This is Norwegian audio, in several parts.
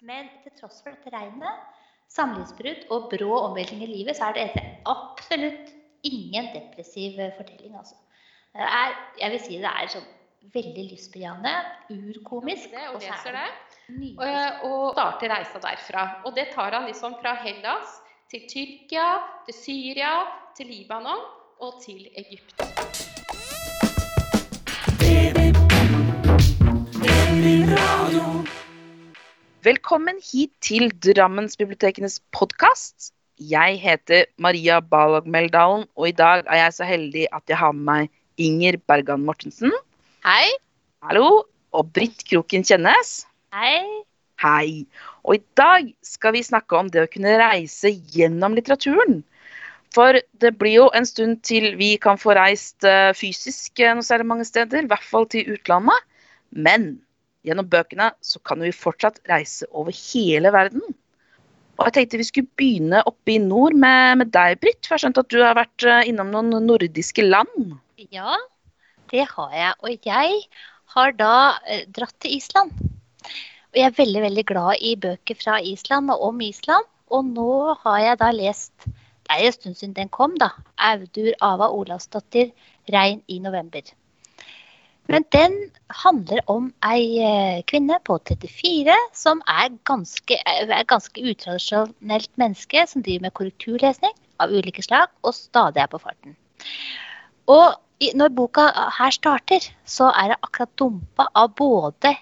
Men til tross for dette regnet, samlivsbrudd og brå omveltning i livet, så er det absolutt ingen depressiv fortelling. Altså. Det er, jeg vil si det er sånn veldig lystbejaende, urkomisk. Ja, og og er leser det. Og, og starter reisa derfra. Og det tar han liksom fra Hellas til Tyrkia, til Syria, til Libanon og til Egypt. Velkommen hit til Drammensbibliotekenes podkast. Jeg heter Maria Balog Meldalen, og i dag er jeg så heldig at jeg har med meg Inger Bergan Mortensen. Hei. Hallo. Og Britt Kroken Kjennes. Hei. Hei. Og i dag skal vi snakke om det å kunne reise gjennom litteraturen. For det blir jo en stund til vi kan få reist eh, fysisk eh, noe særlig mange steder, i hvert fall til utlandet. Men gjennom bøkene så kan vi fortsatt reise over hele verden. Og jeg tenkte vi skulle begynne oppe i nord med, med deg, Britt. For jeg har skjønt at du har vært eh, innom noen nordiske land. Ja, det har jeg. Og jeg har da eh, dratt til Island. Og jeg er veldig, veldig glad i bøker fra Island og om Island. Og nå har jeg da lest Det er en stund siden den kom, da. Audur Ava Olavsdottir 'Regn i november'. Men den handler om ei eh, kvinne på 34 som er ganske, er ganske utradisjonelt menneske som driver med korrekturlesning av ulike slag og stadig er på farten. Og når boka her starter, så er det akkurat dumpa av både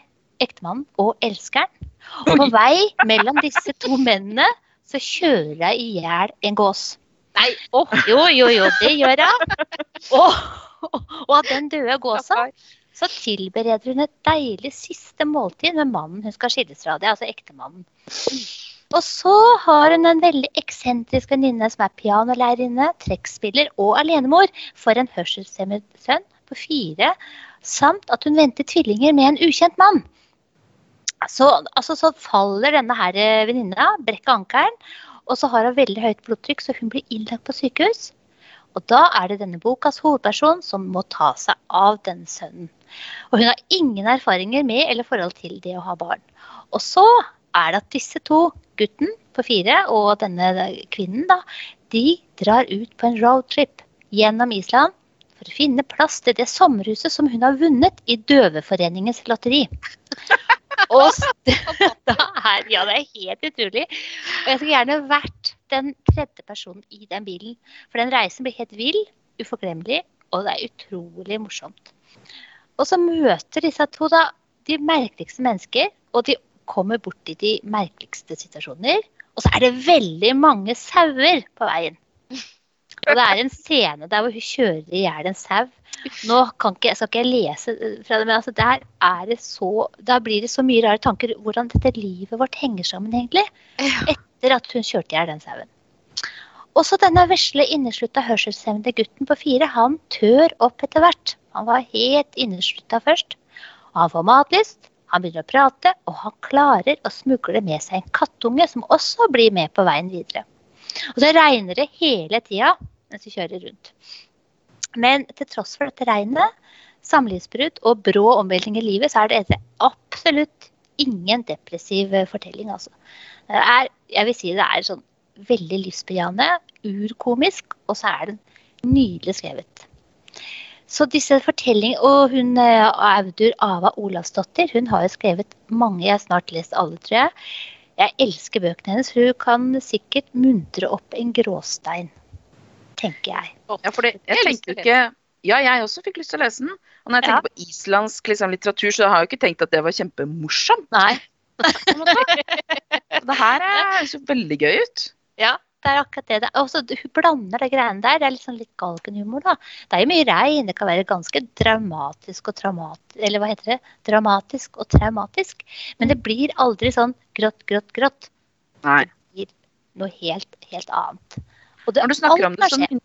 ektemannen og elskeren. Og på vei mellom disse to mennene så kjører jeg i hjel en gås. Nei, oh, jo, jo, jo, det gjør jeg. Og, og av den døde gåsa så tilbereder hun et deilig siste måltid med mannen hun skal skilles fra. Det er altså ektemannen. Og så har hun en veldig eksentrisk venninne som er pianolærerinne, trekkspiller og alenemor for en hørselshemmet sønn på fire, samt at hun venter tvillinger med en ukjent mann. Så, altså, så faller denne her eh, venninna, brekker ankelen, og så har hun veldig høyt blodtrykk, så hun blir innlagt på sykehus. Og da er det denne bokas hovedperson som må ta seg av denne sønnen. Og hun har ingen erfaringer med eller forhold til det å ha barn. Og så er det at disse to, gutten på fire og denne kvinnen, da, de drar ut på en roadtrip gjennom Island for å finne plass til det sommerhuset som hun har vunnet i Døveforeningens lotteri. Og da er, ja, det er helt utrolig. Og jeg skulle gjerne vært den tredje personen i den bilen. For den reisen blir helt vill, uforglemmelig, og det er utrolig morsomt. Og så møter disse to da de merkeligste mennesker, og de kommer bort i de merkeligste situasjoner. Og så er det veldig mange sauer på veien. Og det er en scene der hvor hun kjører i hjel en sau. Nå kan ikke, skal ikke jeg lese fra det, men altså der, er så, da blir det så mye rare tanker hvordan dette livet vårt henger sammen, egentlig. Etter at hun kjørte i hjel den sauen. Også denne vesle, inneslutta hørselshemmede gutten på fire, han tør opp etter hvert. Han var helt inneslutta først. Han får matlyst, han begynner å prate, og han klarer å smugle med seg en kattunge som også blir med på veien videre. Og så regner det hele tida mens vi kjører rundt. Men til tross for dette regnet, samlivsbrudd og brå omveltning i livet, så er det absolutt ingen depressiv fortelling, altså. Det er, jeg vil si det er sånn veldig livsbejaende, urkomisk, og så er den nydelig skrevet. Så disse fortellingene, Og hun eh, Audur Ava Olavsdottir hun har jo skrevet mange. Jeg har snart lest alle, tror jeg. Jeg elsker bøkene hennes, hun kan sikkert muntre opp en gråstein. Tenker jeg. Ja, for det, jeg jo ikke Ja, jeg også fikk lyst til å lese den. Og når jeg Ja. tenker på islandsk liksom, litteratur, så har jeg jo ikke tenkt at det var kjempemorsomt. Nei. Det her er- høres jo veldig gøy ut. Ja, det er akkurat det. Og så hun blander det greiene der. Det er litt sånn litt galgenhumor, da. Det er jo mye regn. Det kan være ganske dramatisk og traumatisk Eller hva heter det? Dramatisk og traumatisk. Men det blir aldri sånn grått, grått, grått. Nei. Det blir noe helt, helt annet. Og det, Når du snakker om det, så kan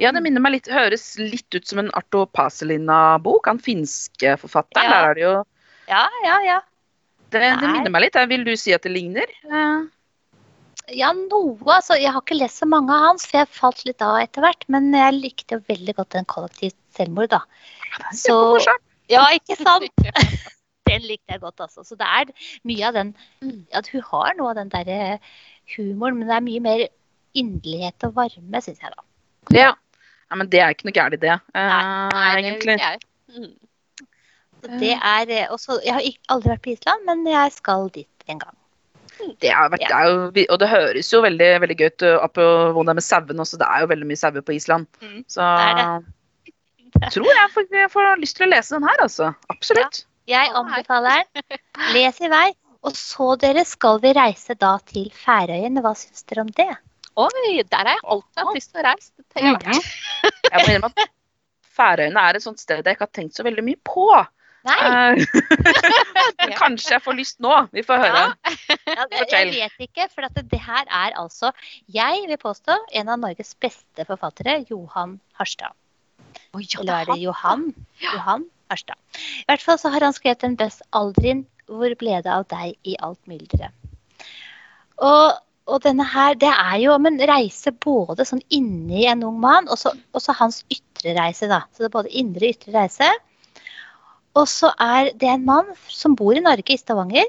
ja, det minner meg litt, høres litt ut som en Arto Paselina-bok. Han finske forfatteren. Ja. Der er det jo Ja, ja, ja. Det, det minner meg litt. Vil du si at det ligner? Eh, Ja, noe. Altså, jeg har ikke lest så mange av hans, for jeg falt litt av etter hvert. Men jeg likte jo veldig godt den kollektivt selvmord, da. Så. Ja, ikke sant? Den likte jeg godt, altså. Så det er mye av den At hun har noe av den derre humoren, men det er mye mer inderlighet og varme, syns jeg, da. Ja. ja. Men det er ikke noe gærent i det, uh, Nei, det egentlig. det jeg. Mm. Det er eh, også Jeg har aldri vært på Island, men jeg skal dit en gang. Det har vært, det er jo, og det høres jo veldig, veldig gøy ut. Hvordan det er med sauene også, det er jo veldig mye sauer på Island. Mm, Så det det. tror jeg får, jeg får lyst til å lese den her, altså. Absolutt. Jeg anbefaler den. Les i vei. Og så, dere, skal vi reise da til Færøyene. Hva syns dere om det? Oi, der har jeg alltid hatt lyst til å reise. Det jeg. Jeg må innrømme at Færøyene er et sånt sted jeg ikke har tenkt så veldig mye på. Nei, Eh, kanskje jeg får lyst nå. Vi får høre. ja, det, jeg vet ikke. For at det, det her er altså, jeg vil påstå, en av Norges beste forfattere, Johan Harstad. Oh, ja, Eller er det Johan? Johan? Johan Harstad. I hvert fall så har han skrevet en best Aldrin, hvor ble det av deg i alt mylderet? Og, og denne her, det er jo om en reise både sånn inni en ung mann, og så hans ytre reise, da. Så det er både indre og ytre reise. Og så er det en mann som bor i Norge, i Stavanger.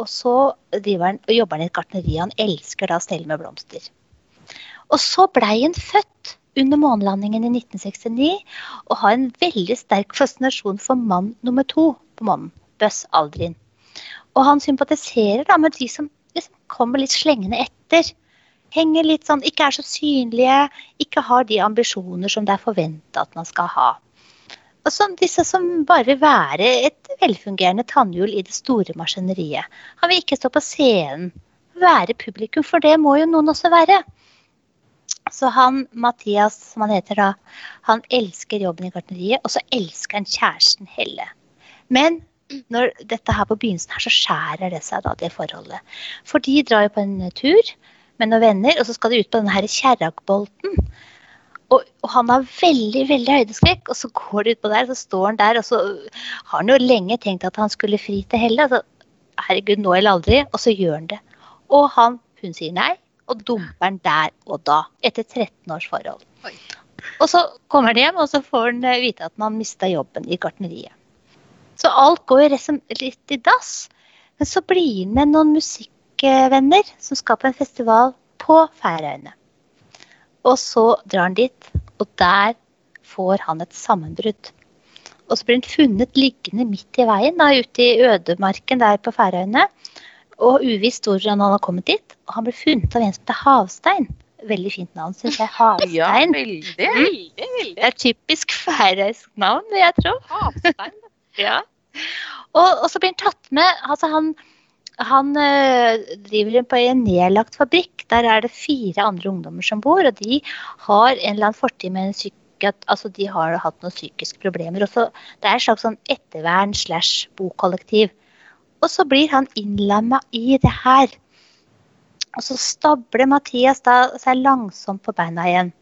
Og så han, og jobber han i et gartneri. Han elsker da å stelle med blomster. Og så blei han født under månelandingen i 1969 og har en veldig sterk fascinasjon for mann nummer to på månen, Buzz Aldrin. Og han sympatiserer da med de som liksom kommer litt slengende etter. Henger litt sånn, ikke er så synlige, ikke har de ambisjoner som det er forventa at man skal ha. Og så disse som bare vil være et velfungerende tannhjul i det store maskineriet. Han vil ikke stå på scenen, være publikum, for det må jo noen også være. Så han, Mathias, som han heter da, han elsker jobben i gartneriet, og så elsker han kjæresten Helle. Men når dette her på begynnelsen her, så skjærer det seg da, det forholdet. For de drar jo på en tur med noen venner, og så skal de ut på denne Kjerragbolten. Og, og han har veldig veldig høydeskrekk, og så går de utpå der, så står han der, og så har han jo lenge tenkt at han skulle fri til Helle. Altså, herregud, nå eller aldri. Og så gjør han det. Og han, hun sier nei, og dumper han der og da. Etter 13 års forhold. Oi. Og så kommer han hjem, og så får han eh, vite at han mista jobben i gartneriet. Så alt går jo litt i dass. Men så blir han med noen musikkvenner som skal på en festival på Færøyene. Og så drar han dit, og der får han et sammenbrudd. Og så blir han funnet liggende midt i veien, da, ute i ødemarken der på Færøyene. Og uvisst hvordan han har kommet dit. Og han blir funnet av en som heter Havstein. Veldig fint navn, syns jeg. Havstein. Ja, veldig. Veldig, veldig. Det er typisk færøysk navn, vil jeg tro. Havstein. Ja. Og, og så blir han tatt med altså Han, han øh, driver på en nedlagt fabrikk. Der er det fire andre ungdommer som bor, og de har en eller annen fortid med en psyk Altså, de har hatt noen psykiske problemer. Og så, det er et slags sånn ettervern slash bokollektiv. Og så blir han innlemma i det her. Og så stabler Mathias da seg langsomt på beina igjen.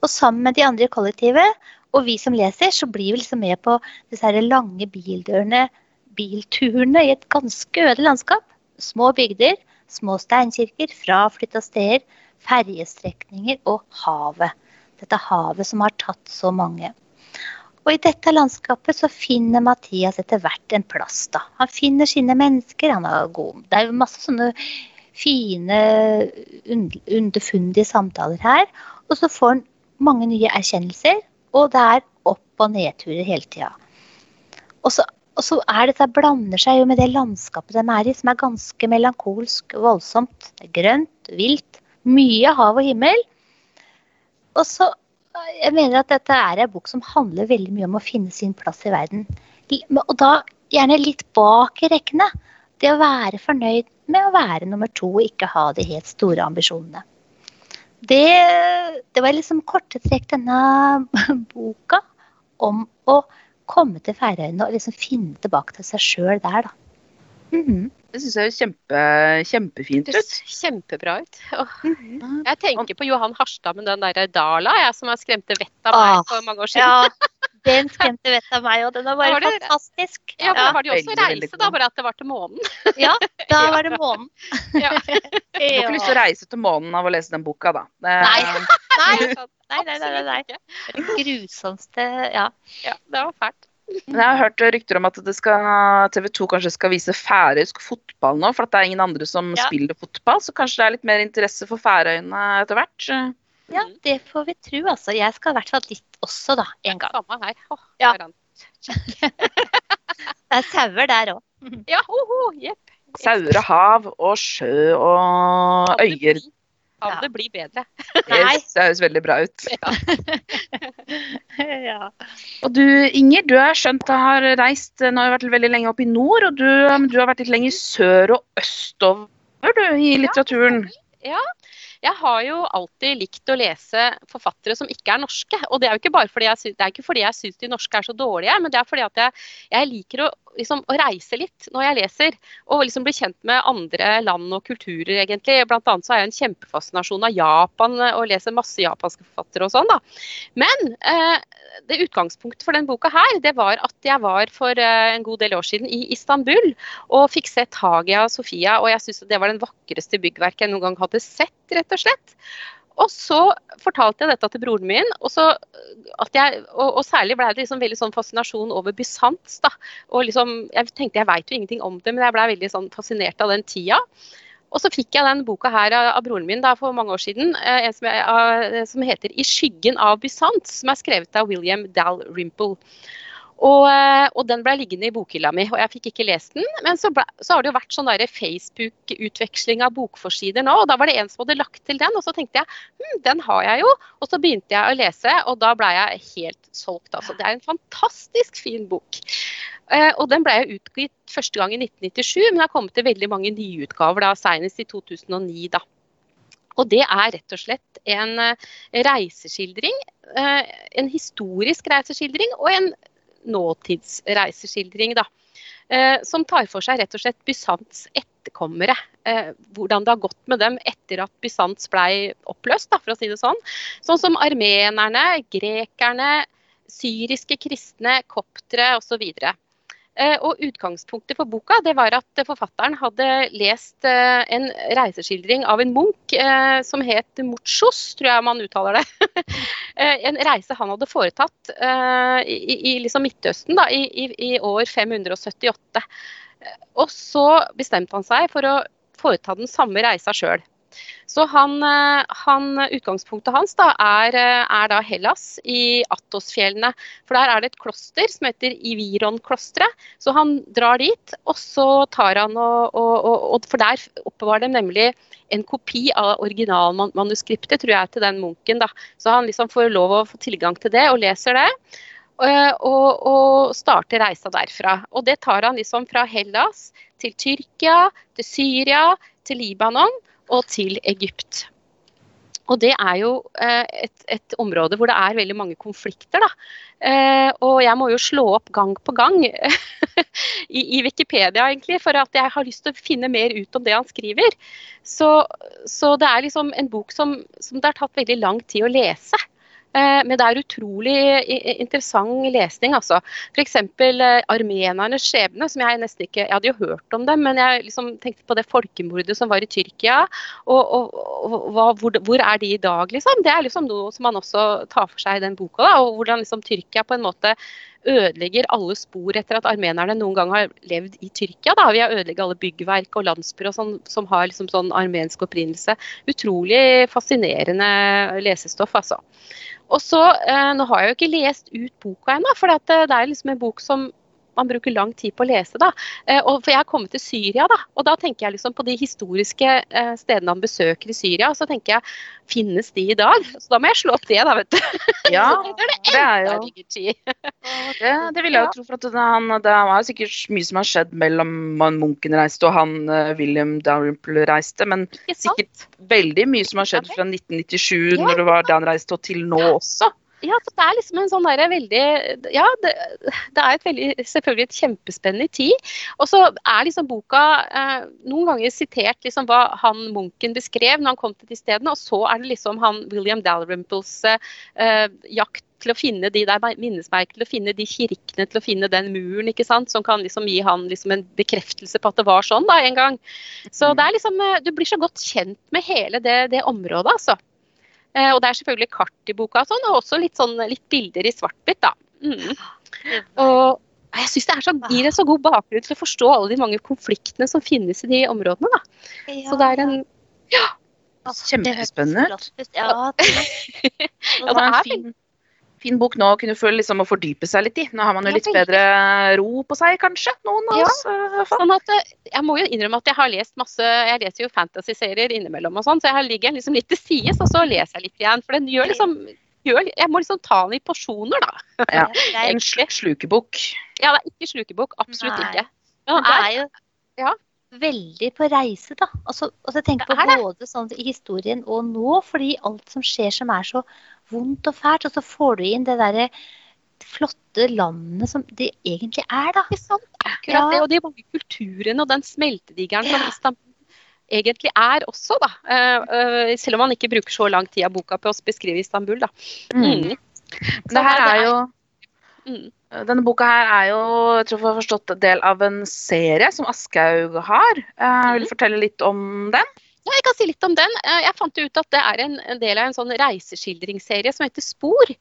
Og sammen med de andre i kollektivet, og vi som leser, så blir vi liksom med på disse lange bildørene, bilturene i et ganske øde landskap. Små bygder, små steinkirker, fraflytta steder, ferjestrekninger og havet. Dette havet som har tatt så mange. Og i dette landskapet så finner Mathias etter hvert en plass, da. Han finner sine mennesker, han er god. Det er jo masse sånne fine, underfundige samtaler her. Og så får han mange nye erkjennelser, og det er opp- og nedturer hele tida. Og så, og så er dette blander seg jo med det landskapet de er i, som er ganske melankolsk, voldsomt. Grønt, vilt, mye hav og himmel. Og så jeg mener at dette er en bok som handler veldig mye om å finne sin plass i verden. Og da gjerne litt bak i rekkene. Det å være fornøyd med å være nummer to og ikke ha de helt store ambisjonene. Det, det var liksom korte trekk denne boka om å komme til Færøyene og liksom finne tilbake til seg sjøl der, da. Mhm. Det syns jeg er kjempe, kjempefint ut. kjempebra ut. Mhm. Jeg tenker på Johan Harstad med den derre Dala, jeg som har skremte vettet av meg Ah, for mange år siden. Ja, den skremte vettet av meg, og den var bare Var det- fantastisk. Ja, for da var det jo også Veldig, veldig reise, da, bare at det var til månen. Ja, da Ja. var det månen. Ja. Du har ikke lyst til å reise til månen av å lese den boka, da. Nei. Nei, Nei, nei, nei, nei. Det grusomste Ja. Ja, det var fælt. Men jeg har hørt rykter om at TV 2 kanskje skal vise færøysk fotball nå, for at det er ingen andre som Ja. spiller fotball. Så kanskje det er litt mer interesse for Færøyene etter hvert. Ja, det får vi tro, altså. Jeg skal i hvert fall dit også, da. En gang. Samme her. Oh, Ja. Det er sauer der òg. Ja, oho, jepp. Sauer og hav og sjø og øyer. Av det blir bedre? Nei. Det høres veldig bra ut. ja. Og du Inger, du har skjønt du har reist Nå har du vært veldig lenge oppe i nord, og du, du har vært litt lenger sør og østover du, i litteraturen. Ja. Jeg har jo alltid likt å lese forfattere som ikke er norske. Og det er jo ikke bare fordi jeg, syns de norske er så dårlige, men det er fordi at jeg, jeg liker å, liksom, å reise litt når jeg leser. Og liksom bli kjent med andre land og kulturer, egentlig. Blant annet så har jeg en kjempefascinasjon av Japan og leser masse japanske forfattere og sånn, da. Men eh, det utgangspunktet for den boka her, det var at jeg var for eh, en god del år siden i Istanbul og fikk sett Hagia Sofia, og jeg syns det var den vakreste byggverket jeg noen gang hadde sett, rett og slett. Og så fortalte jeg dette til broren min, og, så at jeg, og, og særlig ble det liksom veldig sånn fascinasjon over Bysants. og liksom, Jeg tenkte jeg veit jo ingenting om det, men jeg ble veldig sånn fascinert av den tida. Og så fikk jeg den boka her av, broren min da, for mange år siden, eh, som, jeg, av- som heter 'I skyggen av Bysants', som er skrevet av William Dalrymple. Og, eh, og den ble liggende i bokhylla mi, og jeg fikk ikke lest den. Men så, ble, så har det jo vært sånn Facebook-utveksling av bokforsider nå, og da var det en som hadde lagt til den, og så tenkte jeg hm, den har jeg jo. Og så begynte jeg å lese, og da ble jeg helt solgt. Altså. Det er en fantastisk fin bok. Eh, og den ble jo utgitt første gang i 1997, men det har kommet til veldig mange nyutgaver, da, senest i 2009. da. Og det er rett og slett en eh, reiseskildring, eh, en historisk reiseskildring og en nåtidsreiseskildring, da. Eh, som tar for seg rett og slett Bysants etterkommere. Eh, hvordan det har gått med dem etter at Bysants ble oppløst, da, for å si det sånn. Sånn som armenerne, grekerne, syriske kristne, koptere osv. Eh, og Utgangspunktet for boka det var at forfatteren hadde lest eh, en reiseskildring av en munk eh, som het Mutsos, tror jeg man uttaler det. Eh, en reise han hadde foretatt eh, i, i liksom Midtøsten da, i, i, år 578. Eh, Og så bestemte han seg for å foreta den samme reisa sjøl. Så han, eh, han, utgangspunktet hans da, er, eh, er da Hellas, i Attosfjellene. For der er det et kloster som heter Iviron-klosteret. Så han drar dit, og så tar han og, og, og, For der oppbevarer de nemlig en kopi av originalmanuskriptet, tror jeg, til den munken. da. Så han liksom får lov å få tilgang til det, og leser det. eh, Og, og starter reisa derfra. Og det tar han liksom fra Hellas til Tyrkia, til Syria, til Libanon og til Egypt. Og det er jo eh, et, et område hvor det er veldig mange konflikter. Da. Eh, og jeg må jo slå opp gang på gang i, i Wikipedia egentlig, for at jeg har lyst til å finne mer ut om det han skriver. Så, så det er liksom en bok som, som det har tatt veldig lang tid å lese. Eh, Men det er utrolig i- interessant lesning. altså. F.eks. Eh, armenernes skjebne, som jeg nesten ikke Jeg hadde jo hørt om dem, men jeg liksom tenkte på det folkemordet som var i Tyrkia. Og, og, og hvor, hvor er de i dag, liksom? Det er liksom noe som man også tar for seg i den boka. da, Og hvordan liksom Tyrkia på en måte ødelegger alle spor etter at armenerne noen gang har levd i Tyrkia. da, Ved å ødelegge alle byggverk og landsbyer og sånn, som har liksom sånn armensk opprinnelse. Utrolig fascinerende lesestoff, altså. Og så, eh, Nå har jeg jo ikke lest ut boka ennå, for det, det er liksom en bok som man bruker lang tid på å lese. da. Eh, og for Jeg har kommet til Syria, da, og da tenker jeg liksom på de historiske eh, stedene han besøker i Syria. og Så tenker jeg, finnes de i dag? Så da må jeg slå opp det, da, vet du. Ja, det er det det er jo tid. det, det vil jeg jo tro. for at han, det er sikkert mye som har skjedd mellom han Munken reiste og han eh, William Dalrymple reiste. Men sikkert veldig mye som har skjedd fra 1997, Ja. når det var da han reiste, og til nå også. Ja, så det er liksom en sånn der veldig Ja, det, det er et veldig, selvfølgelig et kjempespennende tid. Og så er liksom boka eh, noen ganger sitert liksom hva han Munken beskrev når han kom til de stedene, og så er det liksom han William Dalrymples eh, jakt til å finne de der minnesmerkene, til å finne de kirkene, til å finne den muren, ikke sant, som kan liksom gi han liksom en bekreftelse på at det var sånn da en gang. Så det er liksom, eh, du blir så godt kjent med hele det, det området, altså. Eh, Og det er selvfølgelig kart i boka, og sånn, og også litt, sånn, litt bilder i svart-hvitt. da. Mm. Og jeg syns det er så, gir en så god bakgrunn til å forstå alle de mange konfliktene som finnes i de områdene. da. Så det er en Ja. Kjempespennende. Ja, det, Ja, Ja, det er en det er fin, fin bok nå å kunne føle liksom å fordype seg litt i. Nå har man jo litt bedre ro på seg, kanskje. Noen av Ja. oss. fall. Sånn at eh, Jeg må jo innrømme at jeg har lest masse Jeg leser jo fantasyserier innimellom, og sånn, så jeg ligger liksom litt til sides, og så leser jeg litt igjen. For den gjør liksom gjør, Jeg må liksom ta den i porsjoner, da. Ja. En slukebok. Ja, det er ikke slukebok. Absolutt Nei. ikke. Men det er er, jo Ja. Veldig på reise, da. Altså, altså jeg tenker på både sånn i historien og nå, fordi alt som skjer som er så vondt og fælt, og så får du inn det derre flotte landet som det egentlig er, da. ikke sant? Akkurat Ja. det. Og de mange kulturene og den smeltedigeren som Istanbul egentlig er også, da. Uh, uh, selv om man ikke bruker så lang tid av boka på å beskrive Istanbul, da. Mm. Mm. Det her er er- jo Mm. Denne boka her er jo jeg tror jeg har forstått, del av en serie som Aschehoug har. Jeg vil du fortelle litt om den? Ja, jeg kan si litt om den. Eh, Jeg fant ut at det er en, del av en sånn reiseskildringsserie som heter Spor.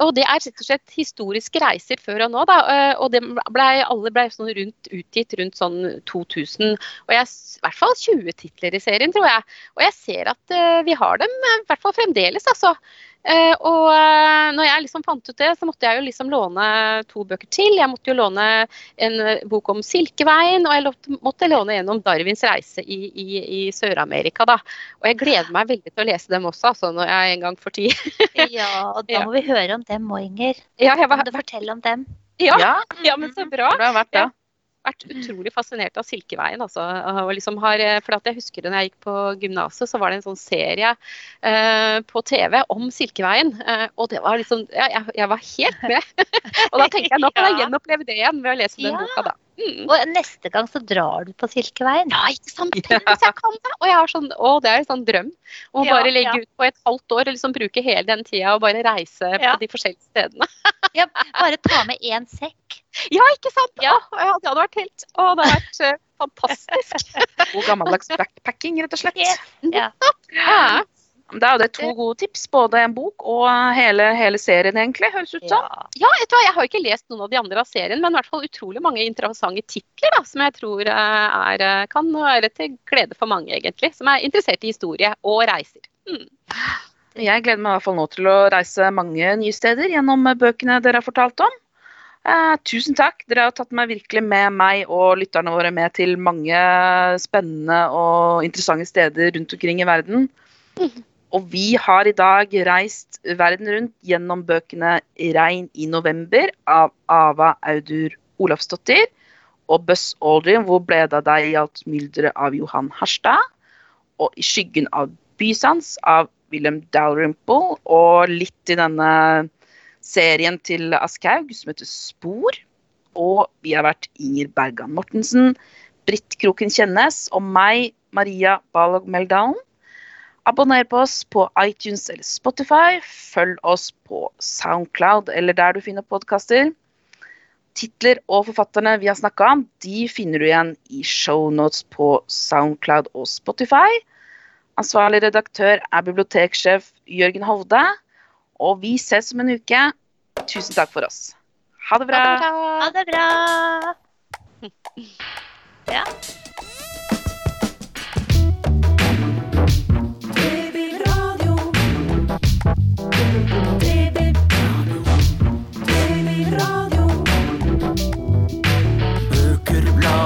Og det er rett og slett historiske reiser før og nå, da. eh, Og det ble, alle ble sånn rundt, utgitt rundt sånn 2000. Og jeg, i hvert fall 20 titler i serien, tror jeg. Og jeg ser at eh, vi har dem, eh, i hvert fall fremdeles, altså. Eh, og eh, når jeg liksom fant ut det, så måtte jeg jo liksom låne to bøker til. Jeg måtte jo låne en eh, bok om Silkeveien, og jeg måtte låne en om Darwins reise i, i, i Sør-Amerika. da. Og jeg gleder meg veldig til å lese dem også, altså, når jeg en gang får tid. Ja, og da Ja. må vi høre om dem òg, Inger. Ja, jeg Kan du fortelle om dem? ja, Ja, ja, men så bra. det har vært det. Vært utrolig fascinert av Silkeveien. Altså, og liksom har, for at jeg husker når jeg gikk på gymnaset, så var det en sånn serie eh, på TV om Silkeveien. Eh, og det var liksom ja, jeg, jeg var helt med. og da tenker jeg nå kan jeg gjenoppleve det igjen ved å lese den Ja. boka, da. Mm. Og neste gang så drar du på Silkeveien. Ja, ikke sant? Tenk hvis jeg kan det! Og jeg har sånn, å, det er en sånn drøm. Å Ja, bare legge ja. ut på et halvt år og liksom bruke hele den tida og bare reise Ja. på de forskjellige stedene. Ja, bare ta med én sekk. Ja, ikke sant? Ja. Å, ja, det hadde vært helt Å, det hadde vært uh, fantastisk. God gammeldags backpacking, rett og slett. Yes. Ja. Det er jo det to gode tips. Både en bok og hele, hele serien, egentlig. Høres ut som. Ja. Ja, vet du hva, Jeg har ikke lest noen av de andre av serien, men i hvert fall utrolig mange interessante titler da, som jeg tror eh, er, eh, kan være til glede for mange, egentlig. Som er interessert i historie og reiser. Mm. Jeg gleder meg i hvert fall nå til å reise mange nye steder gjennom bøkene dere har fortalt om. Eh, tusen takk. Dere har tatt meg virkelig med meg og lytterne våre med til mange spennende og interessante steder rundt omkring i verden. Og vi har i dag reist verden rundt gjennom bøkene 'Regn i november' av Ava Audur Olafsdottir og 'Buss Aldrin', hvor ble det av deg i alt mylderet av Johan Harstad. Og 'I skyggen av bysans' av William Dalrymple, og litt i denne serien til Aschehoug som heter Spor. Og vi har vært Inger Bergan Mortensen, Britt Kroken Kjennes og meg, Maria Balog Meldalen. Abonner på oss på iTunes eller Spotify. Følg oss på Soundcloud eller der du finner podkaster. Titler og forfatterne vi har snakka om, de finner du igjen i shownotes på Soundcloud og Spotify. Ansvarlig redaktør er biblioteksjef Jørgen Hovde. Og vi ses om en uke. Tusen takk for oss. Ha det bra. Ha det bra. Ja.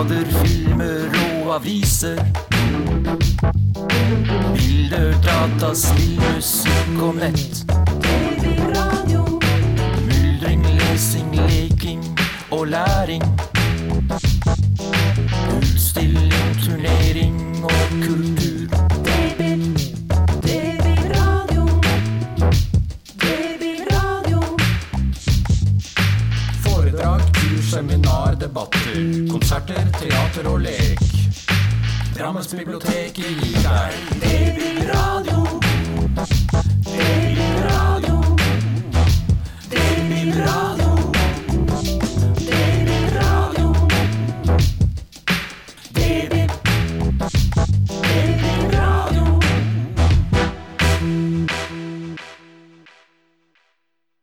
Blader, filmer og aviser. Bilder, data, spill, musikk og nett. Myldring, lesing, leking og læring. Utstilling, turnering og kultur. Drammens bibliotek gir deg